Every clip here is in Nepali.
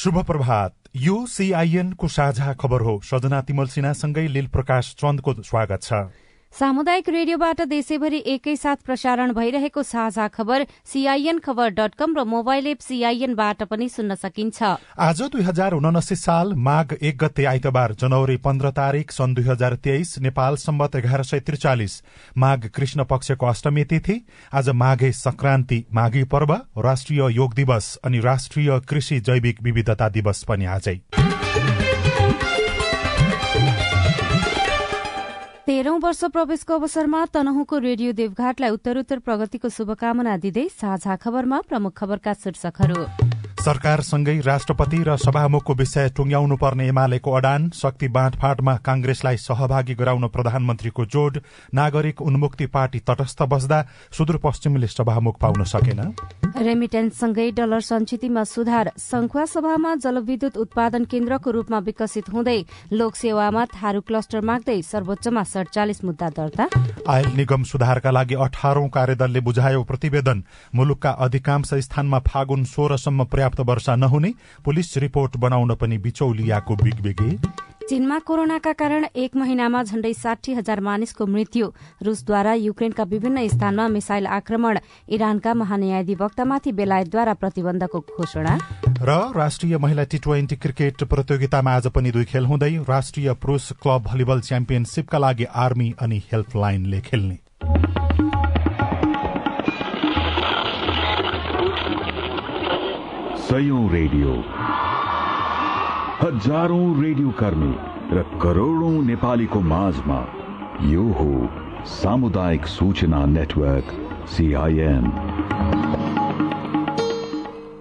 शुभ प्रभात। यो सीआईएन को साझा खबर हो। सजना तिमल सिन्हासँगै लील प्रकाश चन्दको स्वागत छ। सामुदायिक रेडियोबाट देशैभरि एकैसाथ प्रसारण भइरहेको साझा खबर सीआईएन खबर डट कम र मोबाइल एप सीआईएनबाट पनि सुन्न सकिन्छ। आज दुई हजार उनासी साल माघ एक गते आइतबार जनवरी पन्ध्र तारीक सन् दुई हजार तेइस नेपाल सम्बत एघार सय त्रिचालिस। माघ कृष्ण पक्षको अष्टमी तिथि आज माघे संक्रान्ति माघी पर्व राष्ट्रिय योग दिवस अनि राष्ट्रिय कृषि जैविक विविधता दिवस पनि आजै। तेह्रौं वर्ष प्रवेशको अवसरमा तनहुको रेडियो देवघाटलाई उत्तरोत्तर प्रगतिको शुभकामना दिँदै साझा खबरमा प्रमुख खबरका शीर्षकहरू। सरकारसँगै राष्ट्रपति र सभामुखको विषय टुंग्याउनु पर्ने एमालेको अडान शक्ति बाँडफाँडमा कांग्रेसलाई सहभागी गराउन प्रधानमन्त्रीको जोड नागरिक उन्मुक्ति पार्टी तटस्थ बस्दा सुदूरपश्चिमले सभामुख पाउन सकेन। रेमिटेन्ससँगै डलर संचितिमा सुधार संखुवा सभामा जलविद्युत उत्पादन केन्द्रको रूपमा विकसित हुँदै लोकसेवामा थारू क्लस्टर माग्दै सर्वोच्चमा सड़चालिस मुद्दा दर्ता। आयल निगम सुधारका लागि अठारौं कार्यदलले बुझायो प्रतिवेदन मुलुकका अधिकांश स्थानमा फागुन सोह्रसम्म पर्याप्त वर्षा नहुने पुलिस रिपोर्ट बनाउन पनि बिचौलियाको बिगबिगी चीनमा कोरोनाका कारण एक महिनामा झण्डै साठी हजार मानिसको मृत्यु। रूसद्वारा युक्रेनका विभिन्न स्थानमा मिसाइल आक्रमण। इरानका महान्यायाधिवक्तामाथि बेलायतद्वारा प्रतिबन्धको घोषणा। र राष्ट्रिय महिला टी ट्वेन्टी क्रिकेट प्रतियोगितामा आज पनि दुई खेल हुँदै राष्ट्रिय पुरूष क्लब भलिबल च्याम्पियनशीपका लागि आर्मी अनि हेल्पलाइनले खेल्ने। सयौं रेडियो। हजारौं रेडियो कर्मी र करोड़ौं नेपालीको माझमा यो हो सामुदायिक सूचना नेटवर्क सीआईएन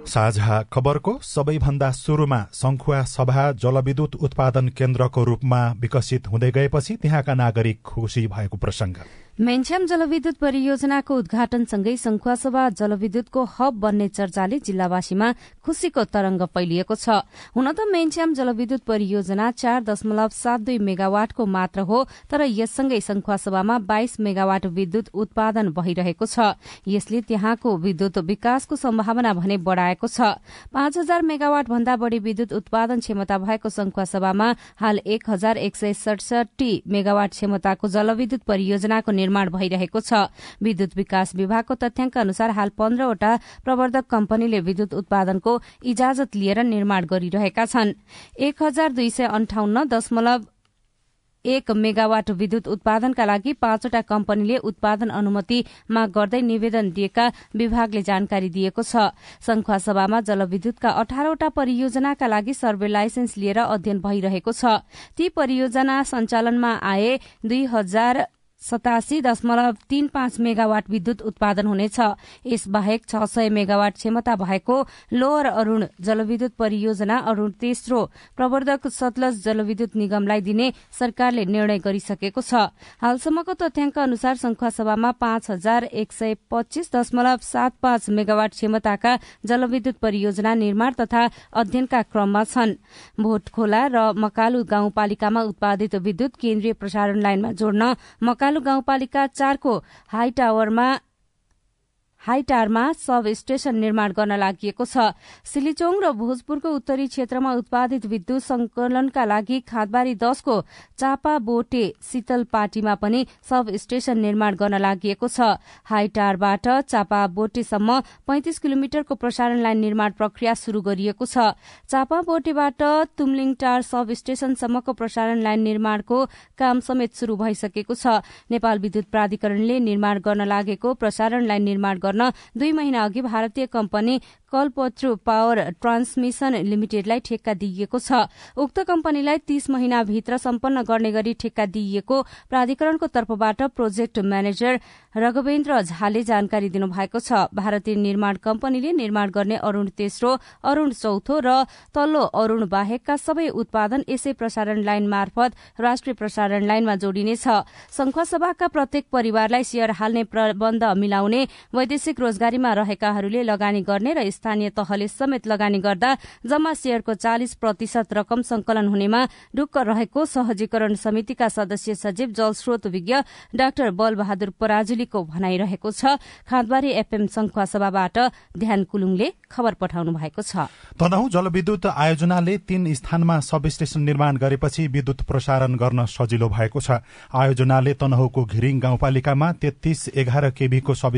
साझा खबरको सबैभन्दा शुरूमा संखुवा सभा जलविद्युत उत्पादन केन्द्रको रूपमा विकसित हुँदै गएपछि त्यहाँका नागरिक खुशी भएको प्रसंग मेन्च्याम जलविद्युत परियोजनाको उद्घाटनसँगै संखुवासभा जलविद्युतको हब बन्ने चर्चाले जिल्लावासीमा खुशीको तरंग फैलिएको छ। हुन त मेन्च्याम जलविद्युत परियोजना चार दशमलव सात दुई मेगावाटको मात्र हो तर यससँगै संखुवासभामा बाइस मेगावाट विद्युत उत्पादन भइरहेको छ। यसले त्यहाँको विद्युत विकासको सम्भावना भने बढ़ाएको छ। पाँच हजार मेगावाट भन्दा बढ़ी विद्युत उत्पादन क्षमता भएको संखुवासभामा हाल एक हजार एक सय सडसठी मेगावाट क्षमताको जलविद्युत परियोजनाको निर्माण भइरहेको छ। विद्युत विकास विभागको तथ्याङ्क अनुसार हाल पन्ध्रवटा प्रवर्धक कम्पनीले विद्युत उत्पादनको इजाजत लिएर निर्माण गरिरहेका छन्। एक हजार दुई सय अन्ठाउन्न दशमलव एक मेगावाट विद्युत उत्पादनका लागि पाँचवटा कम्पनीले उत्पादन अनुमति माग गर्दै निवेदन दिएका विभागले जानकारी दिएको छ। संखुवा सभामा जलविद्युतका अठारवटा परियोजनाका लागि सर्वे लाइसेन्स लिएर अध्ययन भइरहेको छ। ती परियोजना सञ्चालनमा आए दुई हजार सतासी दशमलव तीन पाँच मेगावाट विद्युत उत्पादन हुनेछ। यसबाहेक छ सय मेगावाट क्षमता भएको लोअर अरूण जलविद्युत परियोजना अरूण तेस्रो प्रवर्धक सतलज जलविद्युत निगमलाई दिने सरकारले निर्णय गरिसकेको छ। हालसम्मको तथ्याङ्क अनुसार संखुवासभामा पाँच हजार एक सय पच्चीस दशमलव सात पाँच मेगावाट क्षमताका जलविद्युत परियोजना निर्माण तथा अध्ययनका क्रममा छन्। भोटखोला र मकालु गाउँपालिकामा उत्पादित विद्युत केन्द्रीय प्रसारण लाइनमा जोड्न मकालु गाउँपालिका चारको हाई टावरमा हाइटारमा सब स्टेशन निर्माण गर्न लागि छ। सिलिचोङ र भोजपुरको उत्तरी क्षेत्रमा उत्पादित विद्युत संकलनका लागि खादबारी दशको चापा बोटे शीतल पाटीमा पनि सब स्टेशन निर्माण गर्न लागि छ। हाइटारबाट चापा बोटेसम्म पैंतिस किलोमिटरको प्रसारण लाइन निर्माण प्रक्रिया शुरू गरिएको छ। चापा बोटेबाट तुमलिङटार सब स्टेशनसम्मको प्रसारण लाइन निर्माणको काम समेत शुरू भइसकेको छ। नेपाल विद्युत प्राधिकरणले निर्माण गर्न लागेको प्रसारण लाइन निर्माण गर्न दुई महिना अघि भारतीय कम्पनी कलपत्रु पावर ट्रान्समिशन लिमिटेडलाई ठेक्का दिइएको छ। उक्त कम्पनीलाई तीस महिनाभित्र सम्पन्न गर्ने गरी ठेक्का दिइएको प्राधिकरणको तर्फबाट प्रोजेक्ट म्यानेजर रघवेन्द्र झाले जानकारी दिनुभएको छ। भारतीय निर्माण कम्पनीले निर्माण गर्ने अरूण तेस्रो अरूण चौथो र तल्लो अरूण बाहेकका सबै उत्पादन यसै प्रसारण लाइन मार्फत राष्ट्रिय प्रसारण लाइनमा जोडिनेछ। संखुवासभाका प्रत्येक परिवारलाई शेयर हाल्ने प्रबन्ध मिलाउने वैदेशिक रोजगारीमा रहेकाहरूले लगानी गर्ने र स्थानीय तहले समेत लगानी गर्दा जम्मा शेयरको चालिस प्रतिशत रकम संकलन हुनेमा ढुक्क रहेको सहजीकरण समितिका सदस्य सचिव जलस्रोत विज्ञ डाक्टर बलबहादुर पराजुलीको भनाइरहेको छ। खाँदबारी एफएम संखुवा सभाबाट ध्यान कुलुङले खबर पठाउनु भएको छ। जलविद्युत आयोजनाले तीन स्थानमा सब स्टेशन निर्माण गरेपछि विद्युत प्रसारण गर्न सजिलो भएको छ। आयोजनाले तनहुको घिरिङ गाउँपालिकामा तेत्तीस एघार केभीको सब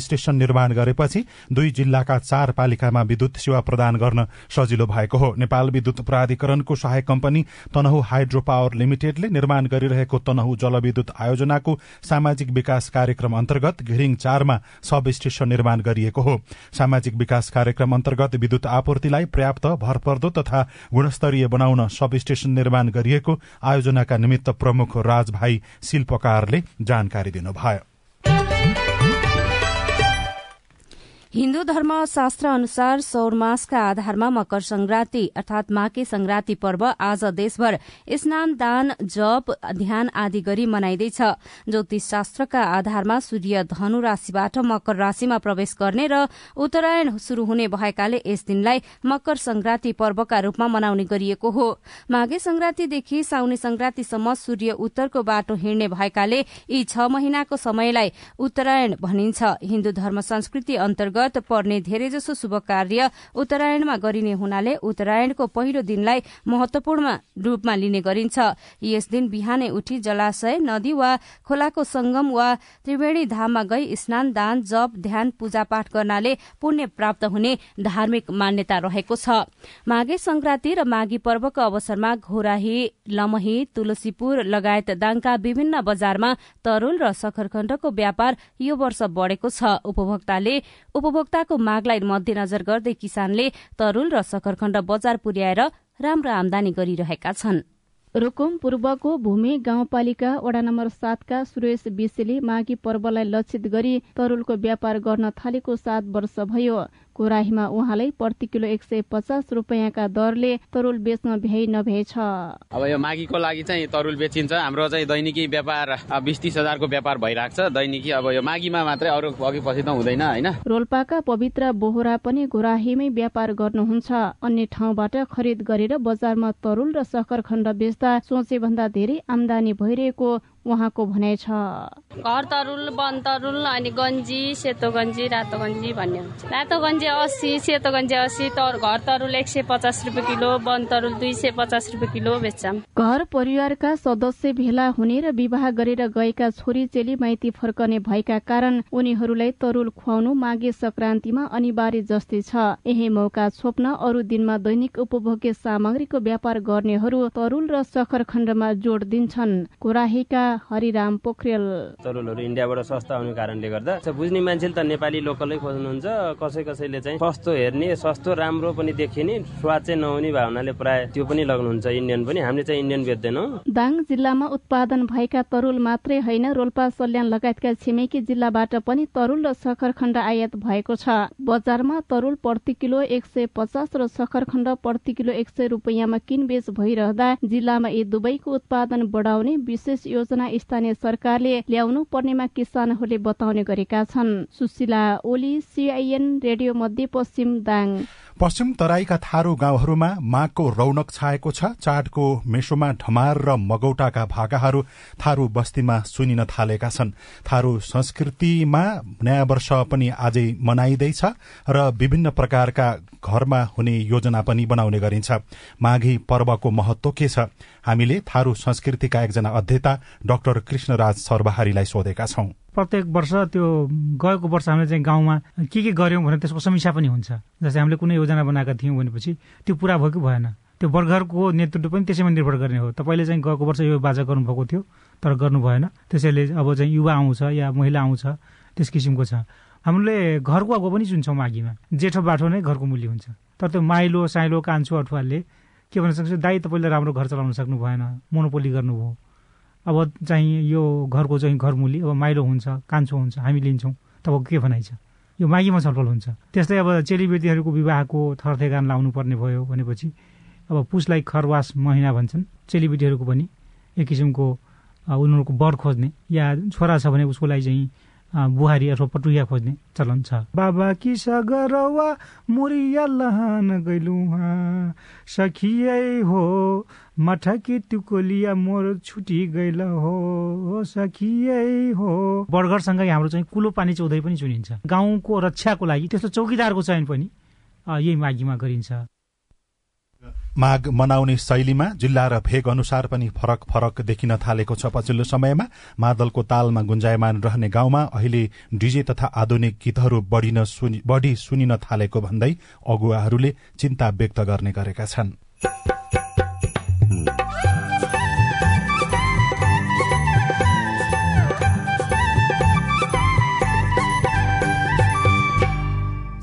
स्टेशन निर्माण गरेपछि दुई जिल्लाका चार पालिकामा विद्युत सेवा प्रदान गर्न सजिलो भएको हो। नेपाल विद्युत प्राधिकरणको सहायक कम्पनी तनहु हाइड्रो पावर लिमिटेडले निर्माण गरिरहेको तनहु जलविद्युत आयोजनाको सामाजिक विकास कार्यक्रम अन्तर्गत घिरिङ चारमा सब स्टेशन निर्माण गरिएको हो। सामाजिक विकास कार्यक्रम अन्तर्गत विद्युत आपूर्तिलाई पर्याप्त भरपर्दो तथा गुणस्तरीय बनाउन सब स्टेशन निर्माण गरिएको आयोजनाका निमित्त प्रमुख राजभाई शिल्पकारले जानकारी दिनुभयो। हिन्दू धर्म शास्त्र अनुसार सौर मासका आधारमा मकर संक्रान्ति अर्थात माके संक्रान्ति पर्व आज देशभर स्नान दान जप ध्यान आदि गरी मनाइँदैछ। ज्योतिष शास्त्रका आधारमा सूर्य धनु राशिबाट मकर राशिमा प्रवेश गर्ने र उत्तरायण शुरू हुने भएकाले यस दिनलाई मकर संक्रान्ति पर्वका रूपमा मनाउने गरिएको हो। माघे संक्रान्तिदेखि साउने संक्रान्तिसम्म सूर्य उत्तरको बाटो हिँड्ने भएकाले यी छ महिनाको समयलाई उत्तरायण भनिन्छ। हिन्दू धर्म संस्कृति अन्तर्गत अन्तर्गत पर्ने धेरैजसो शुभ कार्य उत्तरायणमा गरिने हुनाले उत्तरायणको पहिलो दिनलाई महत्वपूर्ण रूपमा लिने गरिन्छ। यस दिन बिहानै उठी जलाशय नदी वा खोलाको संगम वा त्रिवेणी धाममा गई स्नान दान जप ध्यान पूजापाठ गर्नाले पुण्य प्राप्त हुने धार्मिक मान्यता रहेको छ। माघे संक्रान्ति र माघी पर्वको अवसरमा घोराही लमही तुलसीपुर लगायत दाङका विभिन्न बजारमा तरूल र सखरखण्डको व्यापार यो वर्ष बढ़ेको छ। उपभोक्ताले उपभोक्ताको मागलाई मध्यनजर गर्दै किसानले तरूल र सकरखण्ड बजार पुर्याएर राम्रो आमदानी गरिरहेका छन्। रुकुम पूर्वको भूमि गाउँपालिका वडा नम्बर सातका सुरेश विशेले माघी पर्वलाई लक्षित गरी तरूलको व्यापार गर्न थालेको सात वर्ष भयो। कोराहीमा उहाँलाई प्रति किलो एक सय पचास रुपियाँका दरले तरुल बेच्न भ्याइ नभ्याइ अब यो माघीको लागि चाहिँ तरुल बेचिन्छ। हाम्रो चाहिँ दैनिकी व्यापार बिस तिस हजारको व्यापार भइरहेको छ। दैनिकी अब यो माघीमा मात्रै अरू अघि पछि त हुँदैन होइन? रोल्पाका पवित्र बोहरा पनि घोराहीमै व्यापार गर्नुहुन्छ। अन्य ठाउँबाट खरिद गरेर बजारमा तरुल र सकरखण्ड बेच्दा सोचे भन्दा धेरै आमदानी भइरहेको उहाँको भनाइ छ। घर तरुल वन तरुल अनि गन्जी सेतो गन्जी रातो गन्जी भन्ने हुन्छ। रातो गन्जी अस्सी सेतो गन्जी अस्सी तर घर तरुल एक सय पचास रुपियाँ किलो वन तरुल दुई सय पचास रुपियाँ किलो बेच्छौँ। घर परिवारका सदस्य भेला हुने र विवाह गरेर गएका छोरी चेली माइती फर्कने भएका कारण उनीहरूलाई तरुल खुवाउनु माघे संक्रान्तिमा अनिवार्य जस्तै छ। यही मौका छोप्न अरू दिनमा दैनिक उपभोग्य सामग्रीको व्यापार गर्नेहरू तरुल र सखर खण्डमा जोड दिन्छन्। कोराहीका हरिराम पोखरेल। तरुलहरू इन्डियाबाट सस्ता आउने कारणले गर्दा बुझ्ने मान्छेले त नेपाली लोकलै खोज्नुहुन्छ। कसै कसैले चाहिँ सस्तो हेर्ने सस्तो राम्रो पनि देखिने स्वाद चाहिँ नहुने भावनाले प्राय त्यो पनि लग्नुहुन्छ। इन्डियन पनि हामीले चाहिँ इन्डियन बेच्दैनौँ। दाङ जिल्लामा उत्पादन भएका तरुल मात्रै होइन रोल्पा सल्यान लगायतका छिमेकी जिल्लाबाट पनि तरुल र सखरखण्ड आयात भएको छ। बजारमा तरुल प्रति किलो एक सय पचास र सखरखण्ड प्रति किलो एक सय रुपियाँमा किनबेच भइरहँदा जिल्लामा यी दुवैको उत्पादन बढाउने विशेष योजना योजना स्थानीय सरकारले ल्याउनु पर्नेमा किसानहरूले बताउने गरेका छन्। सुशीला ओली सिआइएन रेडियो मध्य पश्चिम दाङ। पश्चिम तराईका थारू गाउँहरूमा माघको रौनक छाएको छ। चाडको मेसोमा ढमार र मगौटाका भाकाहरू थारू बस्तीमा सुनिन थालेका छन्। थारू संस्कृतिमा नयाँ वर्ष पनि आजै मनाइँदैछ र विभिन्न प्रकारका घरमा हुने योजना पनि बनाउने गरिन्छ। माघी पर्वको महत्व के छ? हामीले थारू संस्कृतिका एकजना अध्येता डाक्टर कृष्णराज सर्वहारीलाई सोधेका छौं। प्रत्येक वर्ष त्यो गएको वर्ष हामीले चाहिँ गाउँमा के के गर्यौँ भने त्यसको समीक्षा पनि हुन्छ। जस्तै हामीले कुनै योजना बनाएका थियौँ भनेपछि त्यो पुरा भयो कि भएन। त्यो वर्गहरूको नेतृत्व पनि त्यसैमा निर्भर गर्ने हो। तपाईँले चाहिँ गएको वर्ष यो बाजा गर्नुभएको थियो तर गर्नु भएन। त्यसैले अब चाहिँ युवा आउँछ या महिला आउँछ त्यस किसिमको छ। हामीले घरको अगुवा पनि चुन्छौँ माघीमा जेठो बाठो नै घरको मूल्य हुन्छ। तर त्यो माइलो साइलो कान्छो अठुवाले के भन्न सक्छ? दाई तपाईँले राम्रो घर चलाउन सक्नु भएन मोनोपोली गर्नुभयो। अब चाहिँ यो घरको चाहिँ घर मूल्य अब माइलो हुन्छ कान्छो हुन्छ हामी लिन्छौँ। तपाईँको के भनाइ छ? यो माघीमा छलफल हुन्छ। त्यस्तै अब चेलीबेटीहरूको विवाहको थरथेगान लाउनु पर्ने भयो भनेपछि अब पुसलाई खरवास महिना भन्छन् चेलीबेटीहरूको पनि एक किसिमको उनीहरूको वर खोज्ने। या छोरा छ भने उसको लागि चाहिँ बुहारी अथवा पटुया खोज्ने चलन छ। बाबा कि सगरवा मुरिया लहान गैलु सखिए हो मठकी तुकोलिया मोर छुटी गैल हो। सखिए हो। बर्गरसँगै हाम्रो चाहिँ कुलो पानी चौधै पनि चुनिन्छ। गाउँको रक्षाको लागि त्यस्तो चौकीदारको चयन पनि यही माघीमा गरिन्छ। माघ मनाउने शैलीमा जिल्ला र भेग अनुसार पनि फरक फरक देखिन थालेको छ पछिल्लो समयमा। मादलको तालमा गुन्जायमान रहने गाउँमा अहिले डिजे तथा आधुनिक गीतहरू बढ़ी सुनिन थालेको भन्दै अगुवाहरूले चिन्ता व्यक्त गर्ने गरेका छन्।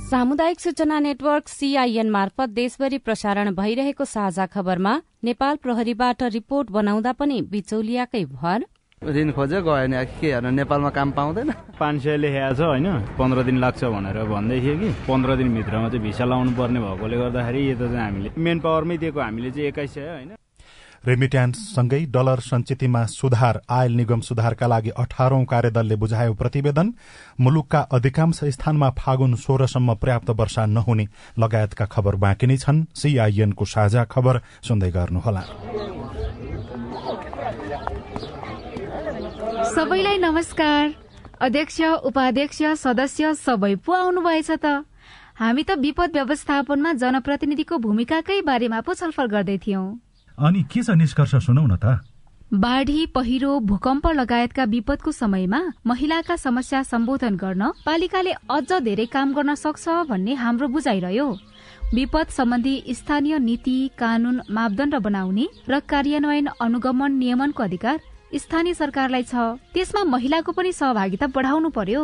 सामुदायिक सूचना नेटवर्क सीआईएन मार्फत देशभरि प्रसारण भइरहेको साझा खबरमा नेपाल प्रहरीबाट रिपोर्ट बनाउँदा पनि बिचौलियाकै भर। ऋण खोज्यो गयो नि के हेर्नु नेपालमा काम पाउँदैन। पाँच सय लेखेको छ होइन? पन्ध्र दिन लाग्छ भनेर भन्दै थियो कि। पन्ध्र दिनभित्रमा चाहिँ भिसा लाउनु पर्ने भएकोले गर्दाखेरि यो त चाहिँ हामीले मेन पावरमै दिएको हामीले चाहिँ एक्काइस सय होइन? रेमिट्यान्ससँगै डलर सञ्चितमा सुधार आयल निगम सुधारका लागि अठारौं कार्यदलले बुझायो प्रतिवेदन मुलुकका अधिकांश स्थानमा फागुन सोह्रसम्म पर्याप्त वर्षा नहुने लगायतका खबर बाँकी नै छन्। सीआईएनको साझा खबर सुन्दै गर्नुहोला। सबैलाई नमस्कार। अध्यक्ष उपाध्यक्ष सदस्य सबै पो आउनुभएछ त? हामी त विपद व्यवस्थापनमा जनप्रतिनिधिको भूमिकाकै बारेमा पो छलफल गर्दै थियौं। अनि के छ निष्कर्ष सुनौ न त? बाढ़ी पहिरो भूकम्प लगायतका विपदको समयमा महिलाका समस्या सम्बोधन गर्न पालिकाले अझ धेरै काम गर्न सक्छ भन्ने हाम्रो बुझाइरह्यो। विपद सम्बन्धी स्थानीय नीति कानून मापदण्ड बनाउने र कार्यान्वयन अनुगमन नियमनको अधिकार स्थानीय सरकारलाई छ। त्यसमा महिलाको पनि सहभागिता बढाउनु पर्यो।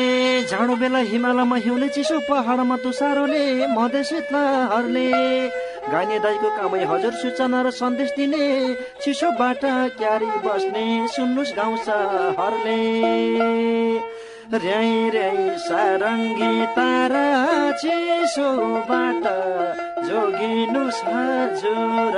जाडो बेला हिमालयमा हिउँले चिसो पहाडमा तुसारोले मधेस हर्ले गाइने दाईको कामै हजुर सूचना र सन्देश दिने चिसोबाट क्यारी बस्ने सुन्नुहोस् गाउँ हरले र्याई र्याई सारङ्गी तारा चिसोबाट जोगिनुहोस् हजुर।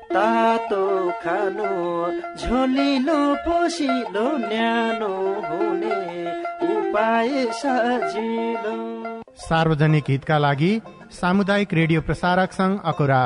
तातो खानु झोलिलो पोसिलो न्यानो हुने उपाय सजिलो। सार्वजनिक हितका लागि सामुदायिक रेडियो प्रसारक संघ अकुरा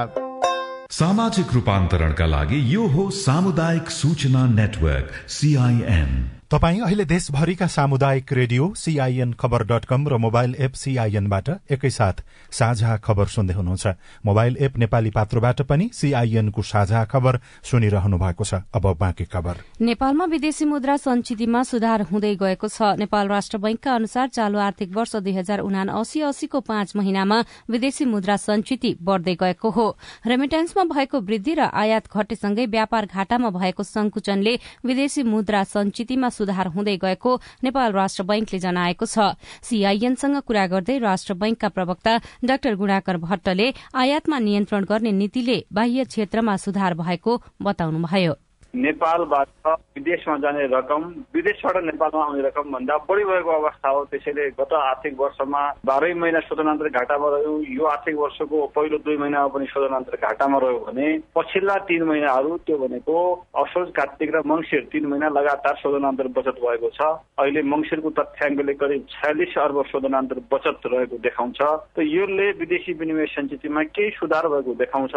सामाजिक रूपान्तरणका लागि यो हो सामुदायिक सूचना नेटवर्क सीआईएन तपाई अहिले देशभरिका सामुदायिक radio CIN Khabar dot com र मोबाइल एप सीआईएनबाट एकैसाथ साझा खबर सुन्दै हुनुहुन्छ। मोबाइल एप नेपाली पात्रोबाट पनि सीआईएनको साझा खबर सुनिरहनु भएको छ। अब बाँकी खबर। नेपालमा विदेशी मुद्रा संचितिमा सुधार हुँदै गएको छ। नेपाल राष्ट्र बैंकका अनुसार चालू आर्थिक वर्ष दुई हजार उना अस्सी अस्सीको पाँच महिनामा विदेशी मुद्रा संचिति बढ़दै गएको हो। रेमिटेन्समा भएको वृद्धि र आयात घटेसँगै व्यापार घाटामा भएको संकुचनले विदेशी मुद्रा संचितिमा सुधार हुँदै गएको नेपाल राष्ट्र बैंकले जनाएको छ। सीआईएनसँग कुरा गर्दै राष्ट्र बैंकका प्रवक्ता डाक्टर गुणाकर भट्टले आयातमा नियन्त्रण गर्ने नीतिले बाह्य क्षेत्रमा सुधार भएको बताउनुभयो। नेपालबाट विदेशमा जाने रकम विदेशबाट नेपालमा आउने रकम भन्दा बढी भएको अवस्था हो। त्यसैले गत आर्थिक वर्षमा बाह्रै महिना शोधनान्तर घाटामा रह्यो। यो आर्थिक वर्षको पहिलो दुई महिनामा पनि शोधनान्तर घाटामा रह्यो भने पछिल्ला तीन महिनाहरू त्यो भनेको असोज कार्तिक र मङ्सिर तीन महिना लगातार शोधनान्तर बचत भएको छ। अहिले मङ्सिरको तथ्याङ्कले करिब छयालिस अर्ब शोधनान्तर बचत रहेको देखाउँछ। त यसले विदेशी विनिमय सञ्चितमा केही सुधार भएको देखाउँछ।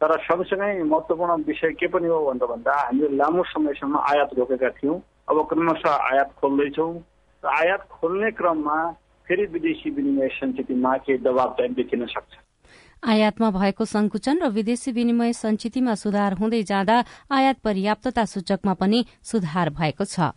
तर सँगसँगै महत्वपूर्ण विषय के पनि हो भन्दा भन्दा हामीले लामो समयसम्म आयात रोकेका थियौँ। अब क्रमशः आयात खोल्दैछौँ। र आयात खोल्ने क्रममा फेरि विदेशी विनिमय सञ्चितिमा केही दबाव चाहिँ देखिन सक्छ। आयातमा भएको संकुचन र विदेशी विनिमय संचितिमा सुधार हुँदै जाँदा आयात पर्याप्तता सूचकमा पनि सुधार भएको छ।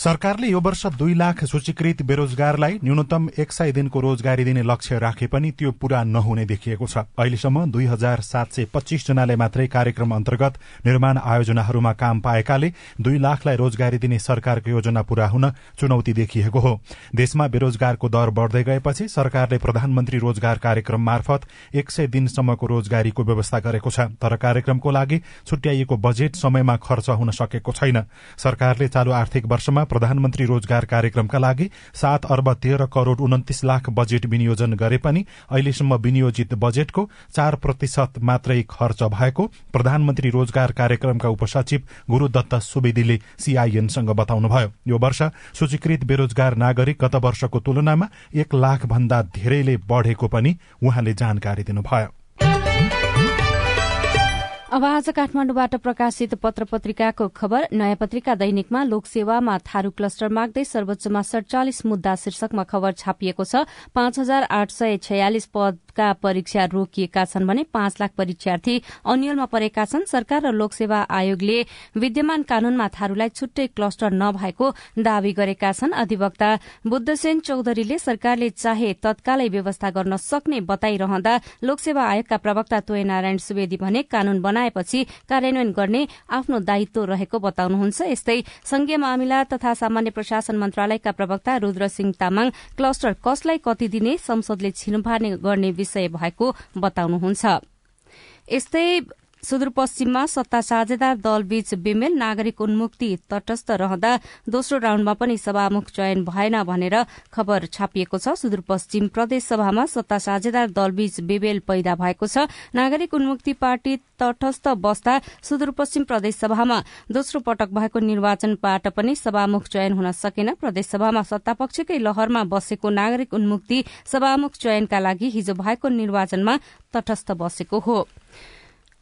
सरकारले यो वर्ष दुई लाख सूचीकृत बेरोजगारलाई न्यूनतम एक सय दिनको रोजगारी दिने लक्ष्य राखे पनि त्यो पूरा नहुने देखिएको छ। अहिलेसम्म दुई हजार सात सय पच्चीस जनाले मात्रै कार्यक्रम अन्तर्गत निर्माण आयोजनाहरूमा काम पाएकाले दुई लाखलाई रोजगारी दिने सरकारको योजना पूरा हुन चुनौती देखिएको हो। देशमा बेरोजगारको दर बढ़दै गएपछि सरकारले प्रधानमन्त्री रोजगार कार्यक्रम मार्फत एक सय दिनसम्मको रोजगारीको व्यवस्था गरेको छ। तर कार्यक्रमको लागि छुट्याइएको बजेट समयमा खर्च हुन सकेको छैन। सरकारले चालू आर्थिक वर्षमा प्रधानमन्त्री रोजगार कार्यक्रमका लागि सात अर्ब तेह्र करोड़ उन्तिस लाख बजेट विनियोजन गरे पनि अहिलेसम्म विनियोजित बजेटको चार प्रतिशत मात्रै खर्च भएको प्रधानमन्त्री रोजगार कार्यक्रमका उपसचिव गुरूदत्त सुवेदीले सीआईएनसँग बताउनुभयो। यो वर्ष सूचीकृत बेरोजगार नागरिक गत वर्षको तुलनामा एक लाख भन्दा धेरैले बढ़ेको पनि उहाँले जानकारी दिनुभयो। अब आज काठमाण्डुबाट प्रकाशित पत्र पत्रिकाको खबर नयाँ पत्रिका दैनिकमा लोकसेवामा थारू क्लस्टर माग्दै सर्वोच्चमा सड़चालिस मुद्दा शीर्षकमा खबर छापिएको छ। पाँच हजार आठ सय छयालिस परीक्षा रोकिएका छन् भने पाँच लाख परीक्षार्थी अन्यलमा परेका छन्। सरकार र लोकसेवा आयोगले विद्यमान कानूनमा थारूलाई छुट्टै क्लस्टर नभएको दावी गरेका छन्। अधिवक्ता बुद्धसेन चौधरीले सरकारले चाहे तत्कालै व्यवस्था गर्न सक्ने बताइरहँदा लोकसेवा आयोगका प्रवक्ता तोय नारायण सुवेदी भने कानून बनाएपछि कार्यान्वयन गर्ने आफ्नो दायित्व रहेको बताउनुहुन्छ। यस्तै संघीय मामिला तथा सामान्य प्रशासन मन्त्रालयका प्रवक्ता रुद्र सिंह तामाङ क्लस्टर कसलाई कति दिने संसदले छिनफार्ने गर्ने विषय भएको बताउनुहुन्छ। यस्तै सुदूरपश्चिममा सत्ता साझेदार दलबीच बेमेल नागरिक उन्मुक्ति तटस्थ रहँदा दोस्रो राउण्डमा पनि सभामुख चयन भएन भनेर खबर छापिएको छ। सुदूरपश्चिम प्रदेश सभामा सत्ता साझेदार दलबीच बेमेल पैदा भएको छ। नागरिक उन्मुक्ति पार्टी तटस्थ बस्दा सुदूरपश्चिम प्रदेश सभामा दोस्रो पटक भएको निर्वाचनबाट पनि सभामुख चयन हुन सकेन। प्रदेशसभामा सत्तापक्षकै लहरमा बसेको नागरिक उन्मुक्ति सभामुख चयनका लागि हिजो भएको निर्वाचनमा तटस्थ बसेको हो।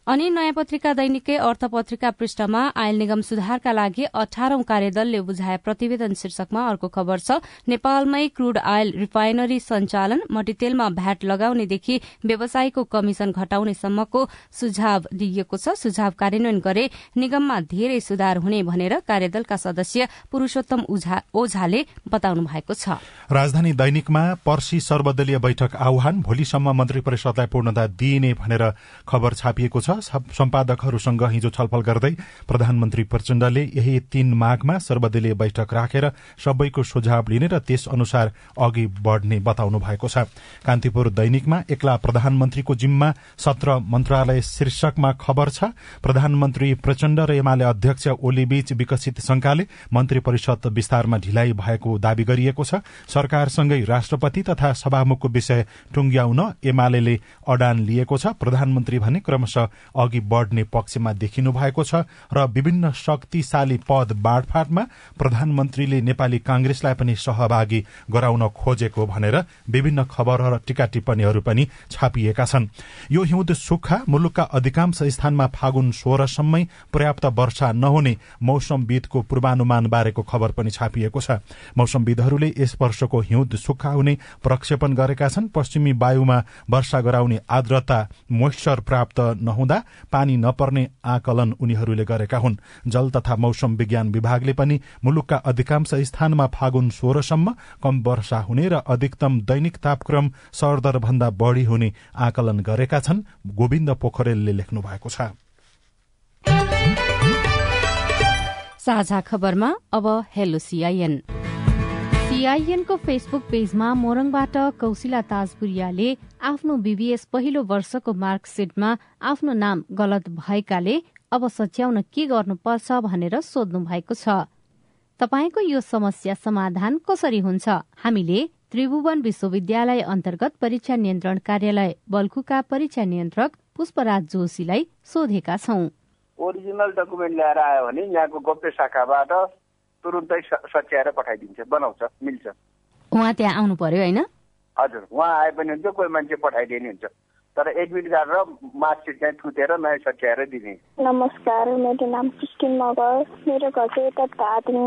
अनि नयाँ पत्रिका दैनिकै अर्थ पत्रिका पृष्ठमा आयल निगम सुधारका लागि अठारौं कार्यदलले बुझाए प्रतिवेदन शीर्षकमा अर्को खबर छ नेपालमै क्रूड आयल रिफाइनरी सञ्चालन मट्टीतेलमा भ्याट लगाउनेदेखि व्यवसायीको कमिशन घटाउनेसम्मको सुझाव दिइएको छ। सुझाव कार्यान्वयन गरे निगममा धेरै सुधार हुने भनेर कार्यदलका सदस्य पुरूषोत्तम ओझाले बताउनु भएको छ। राजधानी दैनिकमा पर्सी सर्वदलीय बैठक आह्वान भोलिसम्म मन्त्री परिषदलाई पूर्णता दिइने भनेर खबर छापिएको छ। सम्पादकहरूसँग हिजो छलफल गर्दै प्रधानमन्त्री प्रचण्डले यही तीन माघमा सर्वदलीय बैठक राखेर सबैको सुझाव लिने र त्यस अनुसार अघि बढ़ने बताउनु भएको छ। कान्तिपुर दैनिकमा एक्ला प्रधानमन्त्रीको जिम्मा सत्र मन्त्रालय शीर्षकमा खबर छ प्रधानमन्त्री प्रचण्ड र एमाले अध्यक्ष ओलीबीच विकसित शंकाले मन्त्री परिषद विस्तारमा ढिलाइ भएको दावी गरिएको छ। सरकारसँगै राष्ट्रपति तथा सभामुखको विषय टुंग्याउन एमाले अडान लिएको छ। प्रधानमन्त्री भने क्रमशः अघि बढ़ने पक्षमा देखिनु भएको छ र विभिन्न शक्तिशाली पद बाँडफाँडमा प्रधानमन्त्रीले नेपाली कांग्रेसलाई पनि सहभागी गराउन खोजेको भनेर विभिन्न खबर र टीका टिप्पणीहरू पनि छापिएका छन्। यो हिउँद सुक्खा मुलुकका अधिकांश स्थानमा फागुन सोह्रसम्मै पर्याप्त वर्षा नहुने मौसमविदको पूर्वानुमान बारेको खबर पनि छापिएको छ। मौसमविदहरूले यस वर्षको हिउँद सुक्खा हुने प्रक्षेपण गरेका छन्। पश्चिमी वायुमा वर्षा गराउने आर्द्रता मोइस्चर प्राप्त नहुँदा पानी नपर्ने आकलन उनीहरूले गरेका हुन्। जल तथा मौसम विज्ञान विभागले पनि मुलुकका अधिकांश स्थानमा फागुन सोह्रसम्म कम वर्षा हुने र अधिकतम दैनिक तापक्रम सरदर भन्दा बढ़ी हुने आकलन गरेका छन् गोविन्द पोखरेलले लेख्नु भएको छ। साझा खबरमा अब हेलो सीआईएनको फेसबुक पेजमा मोरङबाट कौशिला ताजपुरियाले आफ्नो बीबीएस पहिलो वर्षको मार्कसिटमा आफ्नो नाम गलत भएकाले अब सच्याउन के गर्नुपर्छ भनेर सोध्नु भएको छ। तपाईँको यो समस्या समाधान कसरी हुन्छ? हामीले त्रिभुवन विश्वविद्यालय अन्तर्गत परीक्षा नियन्त्रण कार्यालय बल्खुका परीक्षा नियन्त्रक पुष्पराज जोशीलाई सोधेका छौं। ओरिजिनल डकुमेन्ट ल्याएर आयो भने यहाँको गोप्य शाखाबाट तुरुन्तै सच्याएर पठाइदिन्छ बनाउँछ मिल्छ। उहाँ त्यहाँ आउनु पर्यो होइन? हजुर उहाँ आए पनि हुन्छ कोही मान्छे पठाइदिने हुन्छ। तर एडमिट कार्ड र मार्कसिट चाहिँ थुतेर नयाँ सच्याएर दिने नमस्कार मेरो नाम क्रिस्टिन मगर मेरो घर चाहिँ यता धादिङ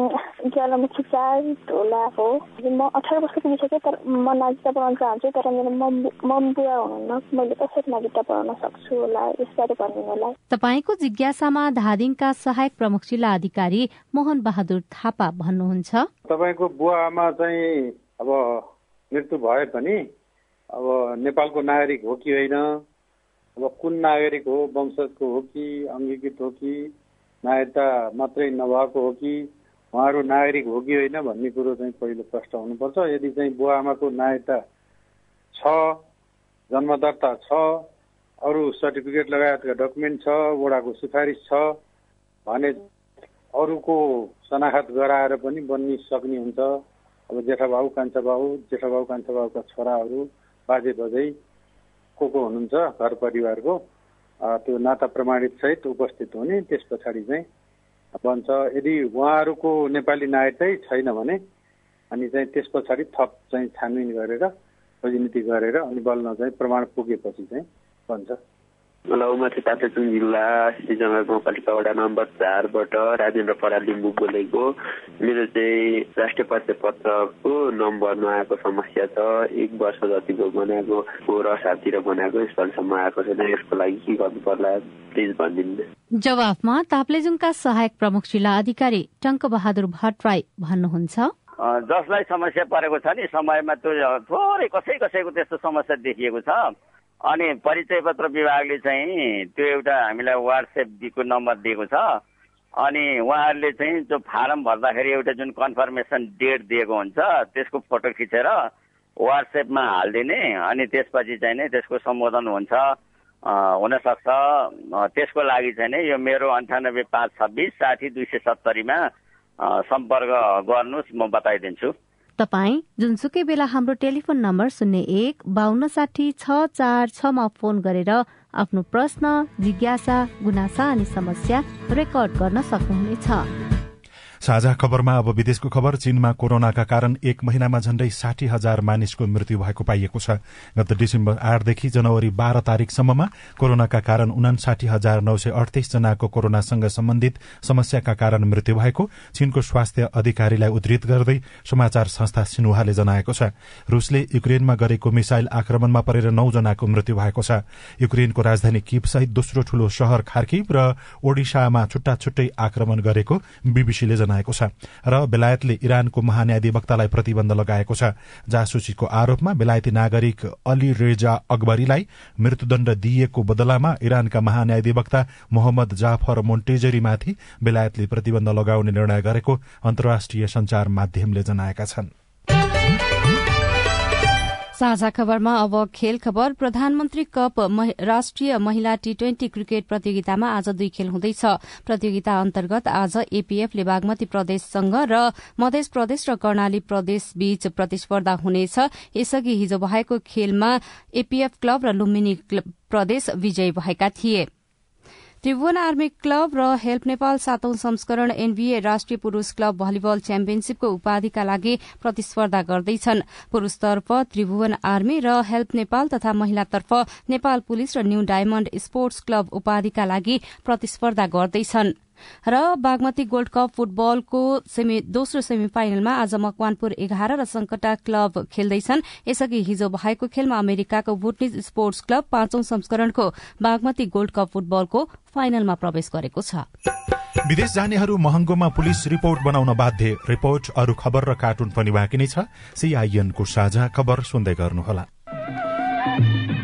ज्वालामुखी चार ढोला हो म अठार वर्षको पुगिसकेँ तर म नागिता पढाउन चाहन्छु तर मेरो मम बुवा हुनुहुन्न मैले कसरी नागिता पढाउन सक्छु होला यसबारे भनिदिनु होला तपाईँको जिज्ञासामा धादिङका सहायक प्रमुख जिल्ला अधिकारी मोहन बहादुर थापा भन्नुहुन्छ। तपाईँको बुवा आमा चाहिँ अब मृत्यु भए पनि अब नेपालको नागरिक हो कि होइन? अब कुन नागरिक हो? वंशजको हो कि? अङ्गीकृत हो कि? नागरिकता मात्रै नभएको हो कि? उहाँहरू नागरिक हो कि होइन भन्ने कुरो चाहिँ पहिलो प्रश्न हुनुपर्छ। यदि चाहिँ बुवा आमाको नागरिकता छ जन्मदर्ता छ अरू सर्टिफिकेट लगायतका डकुमेन्ट छ वडाको सिफारिस छ भने अरूको शनाखत गराएर पनि बन्नी सक्ने हुन्छ। अब जेठा बाबु कान्छा बाबु जेठा कान्छा बाबुका छोराहरू बाजे बजै को को हुनुहुन्छ घर परिवारको त्यो नाता प्रमाणित सहित उपस्थित हुने त्यस पछाडि चाहिँ बन्छ। यदि उहाँहरूको नेपाली नागरिकतै छैन भने अनि चाहिँ त्यस पछाडि थप चाहिँ छानबिन गरेर राजनीति गरेर अनि बल्ल चाहिँ प्रमाण पुगेपछि चाहिँ बन्छ। चाहिँ ताप्लेजुङ जिल्ला श्रीजङ्गा गाउँपालिका वडा नम्बर चारबाट राजेन्द्र पराल लिम्बू बोलेको। मेरो चाहिँ राष्ट्रिय परिचय पत्रको नम्बर नआएको समस्या छ। एक वर्ष जतिको बनाएको हो र साथतिर बनाएको स्थलसम्म आएको छैन। यसको लागि के गर्नु पर्ला प्लिज भनिदिनु। जवाफमा ताप्लेजुङका सहायक प्रमुख जिल्ला अधिकारी टङ्क बहादुर भट्टराई भन्नुहुन्छ। जसलाई समस्या परेको छ नि समयमा त्यो थोरै कसै कसैको त्यस्तो समस्या देखिएको छ। अनि परिचय पत्र विभागले चाहिँ त्यो एउटा हामीलाई वाट्सएपको नम्बर दिएको छ। अनि उहाँहरूले चाहिँ त्यो फारम भर्दाखेरि एउटा जुन कन्फर्मेसन डेट दिएको हुन्छ त्यसको फोटो खिचेर वाट्सएपमा हालिदिने अनि त्यसपछि चाहिँ नै त्यसको सम्बोधन हुन्छ। हुनसक्छ। त्यसको लागि चाहिँ नै यो मेरो अन्ठानब्बे पाँच छब्बिस साठी दुई सय सत्तरीमा सम्पर्क गर्नुहोस् म बताइदिन्छु। तपाई जुनसुकै बेला हाम्रो टेलिफोन नम्बर शून्य एक बान्न साठी छ चार छमा फोन गरेर आफ्नो प्रश्न जिज्ञासा गुनासा अनि समस्या रेकर्ड गर्न सक्नुहुनेछ। साझा खबरमा अब विदेशको खबर चीनमा कोरोनाका कारण एक महिनामा झण्डै साठी हजार मानिसको मृत्यु भएको पाइएको छ। गत डिसेम्बर आठदेखि जनवरी बाह्र तारीकसम्ममा कोरोनाका कारण उनासाठी हजार नौ सय अडतिस जनाको कोरोनासँग सम्बन्धित समस्याका कारण मृत्यु भएको चीनको स्वास्थ्य अधिकारीलाई उद्धृत गर्दै समाचार संस्था सिन्हाले जनाएको छ। रूसले युक्रेनमा गरेको मिसाइल आक्रमणमा परेर नौ जनाको मृत्यु भएको छ। युक्रेनको राजधानी किप सहित दोस्रो ठूलो शहर खार्किब र ओडिसामा छुट्टा छुट्टै आक्रमण गरेको बीबीसीले जनाएको छ र बेलायतले इरानको महान्यायाधिवक्तालाई प्रतिबन्ध लगाएको छ। जासुसीको आरोपमा बेलायती नागरिक अली रेजा अकबरीलाई मृत्युदण्ड दिइएको बदलामा इरानका महान्यायाधिवक्ता मोहम्मद जाफर मोन्टेजरीमाथि बेलायतले प्रतिबन्ध लगाउने निर्णय गरेको अन्तर्राष्ट्रिय संचार माध्यमले जनाएका छन्। साझा खबरमा अब खेल खबर। प्रधानमन्त्री कप राष्ट्रिय महिला टी ट्वेन्टी क्रिकेट प्रतियोगितामा आज दुई खेल हुँदैछ। प्रतियोगिता अन्तर्गत आज एपीएफले बागमती प्रदेशसँग र मध्य प्रदेश र कर्णाली प्रदेश बीच प्रतिस्पर्धा हुनेछ। यसअघि हिजो भएको खेलमा एपीएफ क्लब र लुम्बिनी प्रदेश विजयी भएका थिए। त्रिभुवन आर्मी क्लब र हेल्प नेपाल सातौं संस्करण एनबीए राष्ट्रिय पुरूष क्लब भलिबल च्याम्पियनशीपको उपाधिका लागि प्रतिस्पर्धा गर्दैछन्। पुरूषतर्फ त्रिभुवन आर्मी र हेल्प नेपाल तथा महिलातर्फ नेपाल पुलिस र न्यू डायमण्ड स्पोर्ट्स क्लब उपाधिका लागि प्रतिस्पर्धा गर्दैछन्। र बागमती गोल्ड कप फुटबलको दोस्रो सेमी फाइनलमा आज मकवानपुर एघार र संकटा क्लब खेल्दैछन्। यसअघि हिजो भएको खेलमा अमेरिकाको बुटनिज स्पोर्ट्स क्लब पाँचौं संस्करणको बागमती गोल्ड कप फुटबलको फाइनलमा प्रवेश गरेको छ। विदेश जानेहरू महँगोमा पुलिस रिपोर्ट बनाउन बाध्य। रिपोर्ट अरू खबर र कार्टुन पनि बाँकी नै छ। सीआईएनको साझा खबर सुन्दै गर्नुहोला।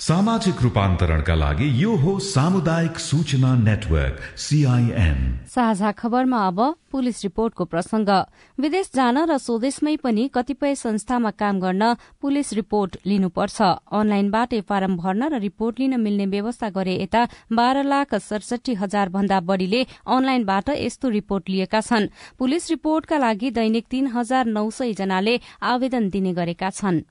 सामाजिक रूपान्तरणका लागि यो हो सामुदायिक सूचना नेटवर्क सीआईएन साझा खबरमा अब पुलिस रिपोर्टको प्रसंग। विदेश जान र स्वदेशमै पनि कतिपय संस्थामा काम गर्न पुलिस रिपोर्ट लिनुपर्छ। अनलाइनबाटै फारम भर्न र रिपोर्ट लिन मिल्ने व्यवस्था गरे यता बाह्र लाख सडसठी हजार भन्दा बढ़ीले अनलाइनबाट यस्तो रिपोर्ट लिएका छन्। पुलिस रिपोर्टका लागि दैनिक तीन हजार नौ सय जनाले आवेदन दिने गरेका छन्।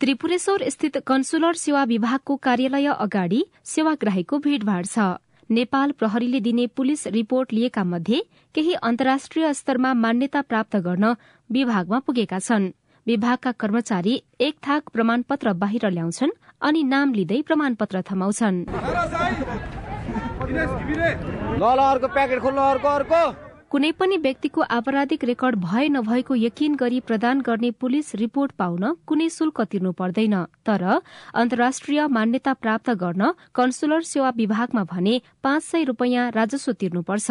त्रिपुरेश्वर स्थित कन्सुलर सेवा विभागको कार्यालय अगाडि सेवाग्राहीको भीड़भाड़ छ। नेपाल प्रहरीले दिने पुलिस रिपोर्ट लिएका मध्ये केही अन्तर्राष्ट्रिय स्तरमा मान्यता प्राप्त गर्न विभागमा पुगेका छन्। विभागका कर्मचारी एक थाक प्रमाणपत्र बाहिर ल्याउँछन् अनि नाम लिँदै प्रमाणपत्र थमाउँछन्। कुनै पनि व्यक्तिको आपराधिक रेकर्ड भए नभएको यकिन गरी प्रदान गर्ने पुलिस रिपोर्ट पाउन कुनै शुल्क तिर्नु पर्दैन। तर अन्तर्राष्ट्रिय मान्यता प्राप्त गर्न कन्सुलर सेवा विभागमा भने पाँच सय रूपियाँ राजस्व तिर्नुपर्छ।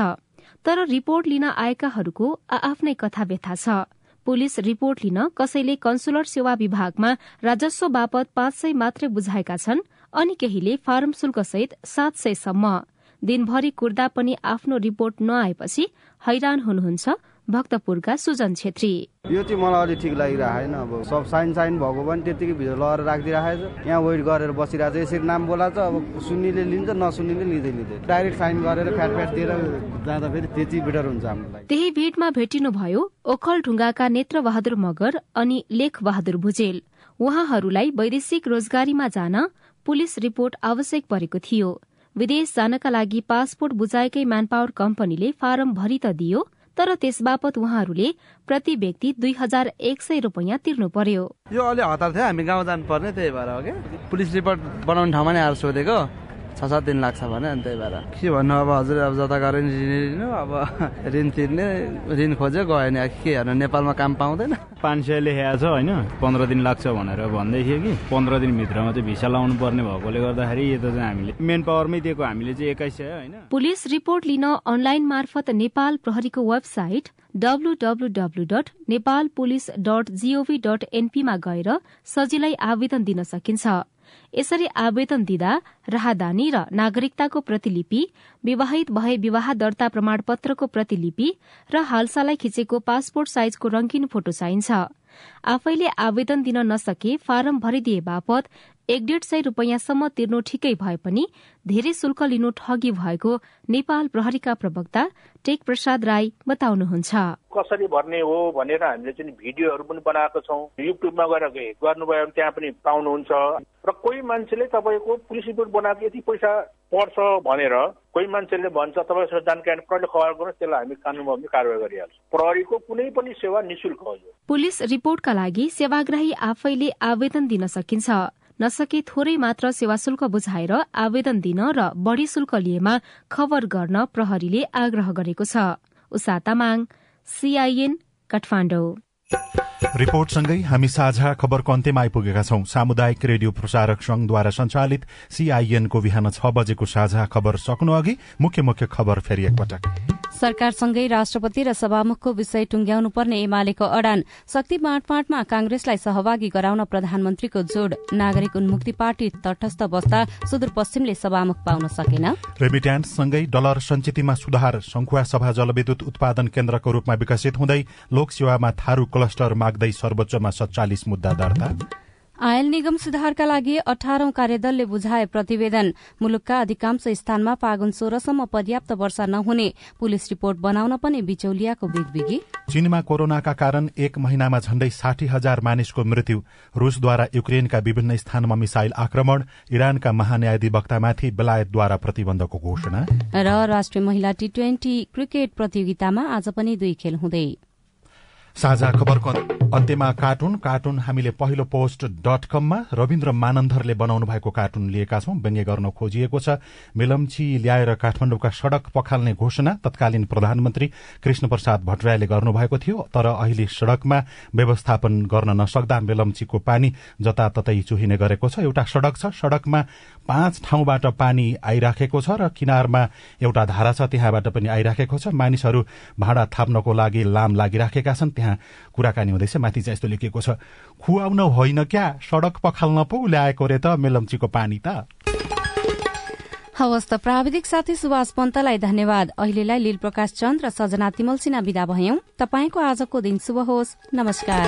तर रिपोर्ट लिन आएकाहरूको आफ्नै कथा व्यथा छ। पुलिस रिपोर्ट लिन कसैले कन्सुलर सेवा विभागमा राजस्व बापत पाँच सय मात्रै बुझाएका छन् अनि केहीले फारम शुल्कसहित सात सयसम्म दिनभरि कुर्दा पनि आफ्नो रिपोर्ट नआएपछि हैरान हुनुहुन्छ भक्तपुरका सुजन छेत्री। यो चाहिँ मलाई अलिक ठिक लागिरहेको छैन। अब सब साइन साइन भएको पनि त्यतिकै भित्र लगेर राखिदिइरहेको छ। यहाँ वेट गरेर बसिरहेको छ। यसरी नाम बोलाएको छ। अब सुन्नेले लिन्छ नसुन्नेले लिँदै लिँदै डाइरेक्ट साइन गरेर फ्याट फ्याट दिएर जाँदा फेरि त्यति बेटर हुन्छ हामीलाई त्यही भिडमा भेटिनुभयो ओखलढुङ्गाका नेत्र बहादुर मगर अनि लेख बहादुर भुजेल। उहाँहरूलाई वैदेशिक रोजगारीमा जान पुलिस रिपोर्ट आवश्यक परेको थियो। विदेश जानका लागि पासपोर्ट बुझाएकै म्यानपावर कम्पनीले फारम भरि त दियो तर त्यसबापत उहाँहरूले प्रति व्यक्ति दुई हजार एक सय रूपियाँ तिर्नु पर्यो। यो अलि हतार थियो हामी गाउँ जानुपर्ने त्यही भएर हो पुलिस रिपोर्ट बनाउने ठाउँमा नै आएर सोधेको। छ सात दिन लाग्छ भने अनि त्यही भएर के भन्नु अब हजुर अब जता गएर नि ऋण लिनु अब ऋण तिर्ने ऋण खोज्यो गयो नि के हेर्नु नेपालमा काम पाउँदैन पाँच सय लेखेको छ होइन पन्ध्र दिन लाग्छ भनेर भन्दै थियो कि पन्ध्र दिनभित्रमा चाहिँ भिसा लाउनु पर्ने भएकोले गर्दाखेरि यो त चाहिँ हामीले मेन पावरमै दिएको हामीले चाहिँ एक्काइस सय होइन पुलिस रिपोर्ट लिन अनलाइन मार्फत नेपाल प्रहरीको website W W W dot Nepal police dot G O V dot एनपीमा गएर सजिलै आवेदन दिन सकिन्छ यसरी आवेदन दिँदा राहदानी र नागरिकताको प्रतिलिपि विवाहित भए विवाह दर्ता प्रमाणपत्रको प्रतिलिपि र हालसालै खिचेको पासपोर्ट साइजको रंगीन फोटो चाहिन्छ। आफैले आवेदन दिन नसके फारम भरिदिए बापत एक डेढ सय रूपियाँसम्म तिर्नु ठिकै भए पनि धेरै शुल्क लिनु ठगी भएको नेपाल प्रहरीका प्रवक्ता टेक प्रसाद राई बताउनुहुन्छ। कसरी भर्ने हो भनेर हामीले चाहिँ भिडियोहरू पनि बनाएको छौँ। युट्युबमा गएर गर्नुभयो भने त्यहाँ पनि पाउनुहुन्छ। र कोही मान्छेले तपाईँको पुलिस रिपोर्ट बनाएको यति पैसा पर्छ भनेर कोही मान्छेले भन्छ तपाईँसँग जानकारी प्रहरीले खबर गर्नुहोस् त्यसलाई हामी कानुनमा पनि कारवाही गरिहाल्छौँ। प्रहरीको कुनै पनि सेवा निशुल्क हो पुलिस रिपोर्टका लागि सेवाग्राही आफैले आवेदन दिन सकिन्छ। नसके थोरै मात्र सेवा शुल्क बुझाएर आवेदन दिन र बढ़ी शुल्क लिएमा खबर गर्न प्रहरीले आग्रह गरेको छ। काठमाडौँ। रिपोर्टसँगै हामी साझा खबरको अन्त्यमा आइपुगेका छौं। सामुदायिक रेडियो प्रसारक संघद्वारा संचालित सीआईएनको बिहान छ बजेको साझा खबर सक्नु अघि मुख्य मुख्य खबर फेरि एकपटक। सरकारसँगै राष्ट्रपति र सभामुखको विषय टुंग्याउनु पर्ने एमालेको अडान शक्ति बाँडफाँडमा कांग्रेसलाई सहभागी गराउन प्रधानमन्त्रीको जोड़। नागरिक उन्मुक्ति पार्टी तटस्थ बस्दा सुदूरपश्चिमले सभामुख पाउन सकेन। रेमिट्यान्ससँगै डलर सञ्चितमा सुधार संखुवा सभा जलविद्युत उत्पादन केन्द्रको रूपमा विकसित हुँदै लोकसेवामा थारू क्लस्टर माग्दै सर्वोच्चमा सत्तालिस मुद्दा दर्ता। आयल निगम सुधारका लागि अठारौं कार्यदलले बुझाए प्रतिवेदन। मुलुकका अधिकांश स्थानमा फागुन सोह्रसम्म पर्याप्त वर्षा नहुने। पुलिस रिपोर्ट बनाउन पनि बिचौलियाको बिगबिगी। चीनमा कोरोनाका कारण एक महिनामा झण्डै साठी हजार मानिसको मृत्यु। रूसद्वारा युक्रेनका विभिन्न स्थानमा मिसाइल आक्रमण इरानका महान्यायाधिवक्तामाथि बेलायतद्वारा प्रतिबन्धको घोषणा। र राष्ट्रिय महिला टी ट्वेन्टी क्रिकेट प्रतियोगितामा आज पनि दुई खेल हुँदै साझा खबरको अन्त्यमा कार्टुन कार्टुन हामीले पहिलो पोस्ट डट कममा रविन्द्र मानन्धरले बनाउनु भएको कार्टुन लिएका छौं। व्यङ्ग्य गर्न खोजिएको छ। मेलम्ची ल्याएर काठमाडौँका सड़क पखाल्ने घोषणा तत्कालीन प्रधानमन्त्री कृष्ण प्रसाद भट्टराईले गर्नुभएको थियो तर अहिले सड़कमा व्यवस्थापन गर्न नसक्दा मेलम्चीको पानी जताततै चुहिने गरेको छ। एउटा सड़क छ। सड़कमा पाँच ठाउँबाट पानी आइराखेको छ र किनारमा एउटा धारा छ। त्यहाँबाट पनि आइराखेको छ। मानिसहरू भाँडा थाप्नको लागि लाम लागिराखेका छन्। त्यहाँ कुराकानी हुँदैछ माथि चाहिँ यस्तो लेखिएको छ खुवाउन होइन क्या? सड़क पखाल्न पो ल्याएको रे त मेलम्चीको पानी त। हवस् त प्राविधिक साथी सुभाष पन्तलाई धन्यवाद। अहिलेलाई लील प्रकाश चन्द र सजना तिमल सिन्हा विदा भयौं। तपाईँको आजको दिन शुभ होस्। नमस्कार।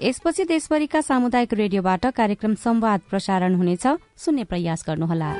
यसपछि देशभरिका सामुदायिक रेडियोबाट कार्यक्रम संवाद प्रसारण हुनेछ। सुन्ने प्रयास गर्नुहोला।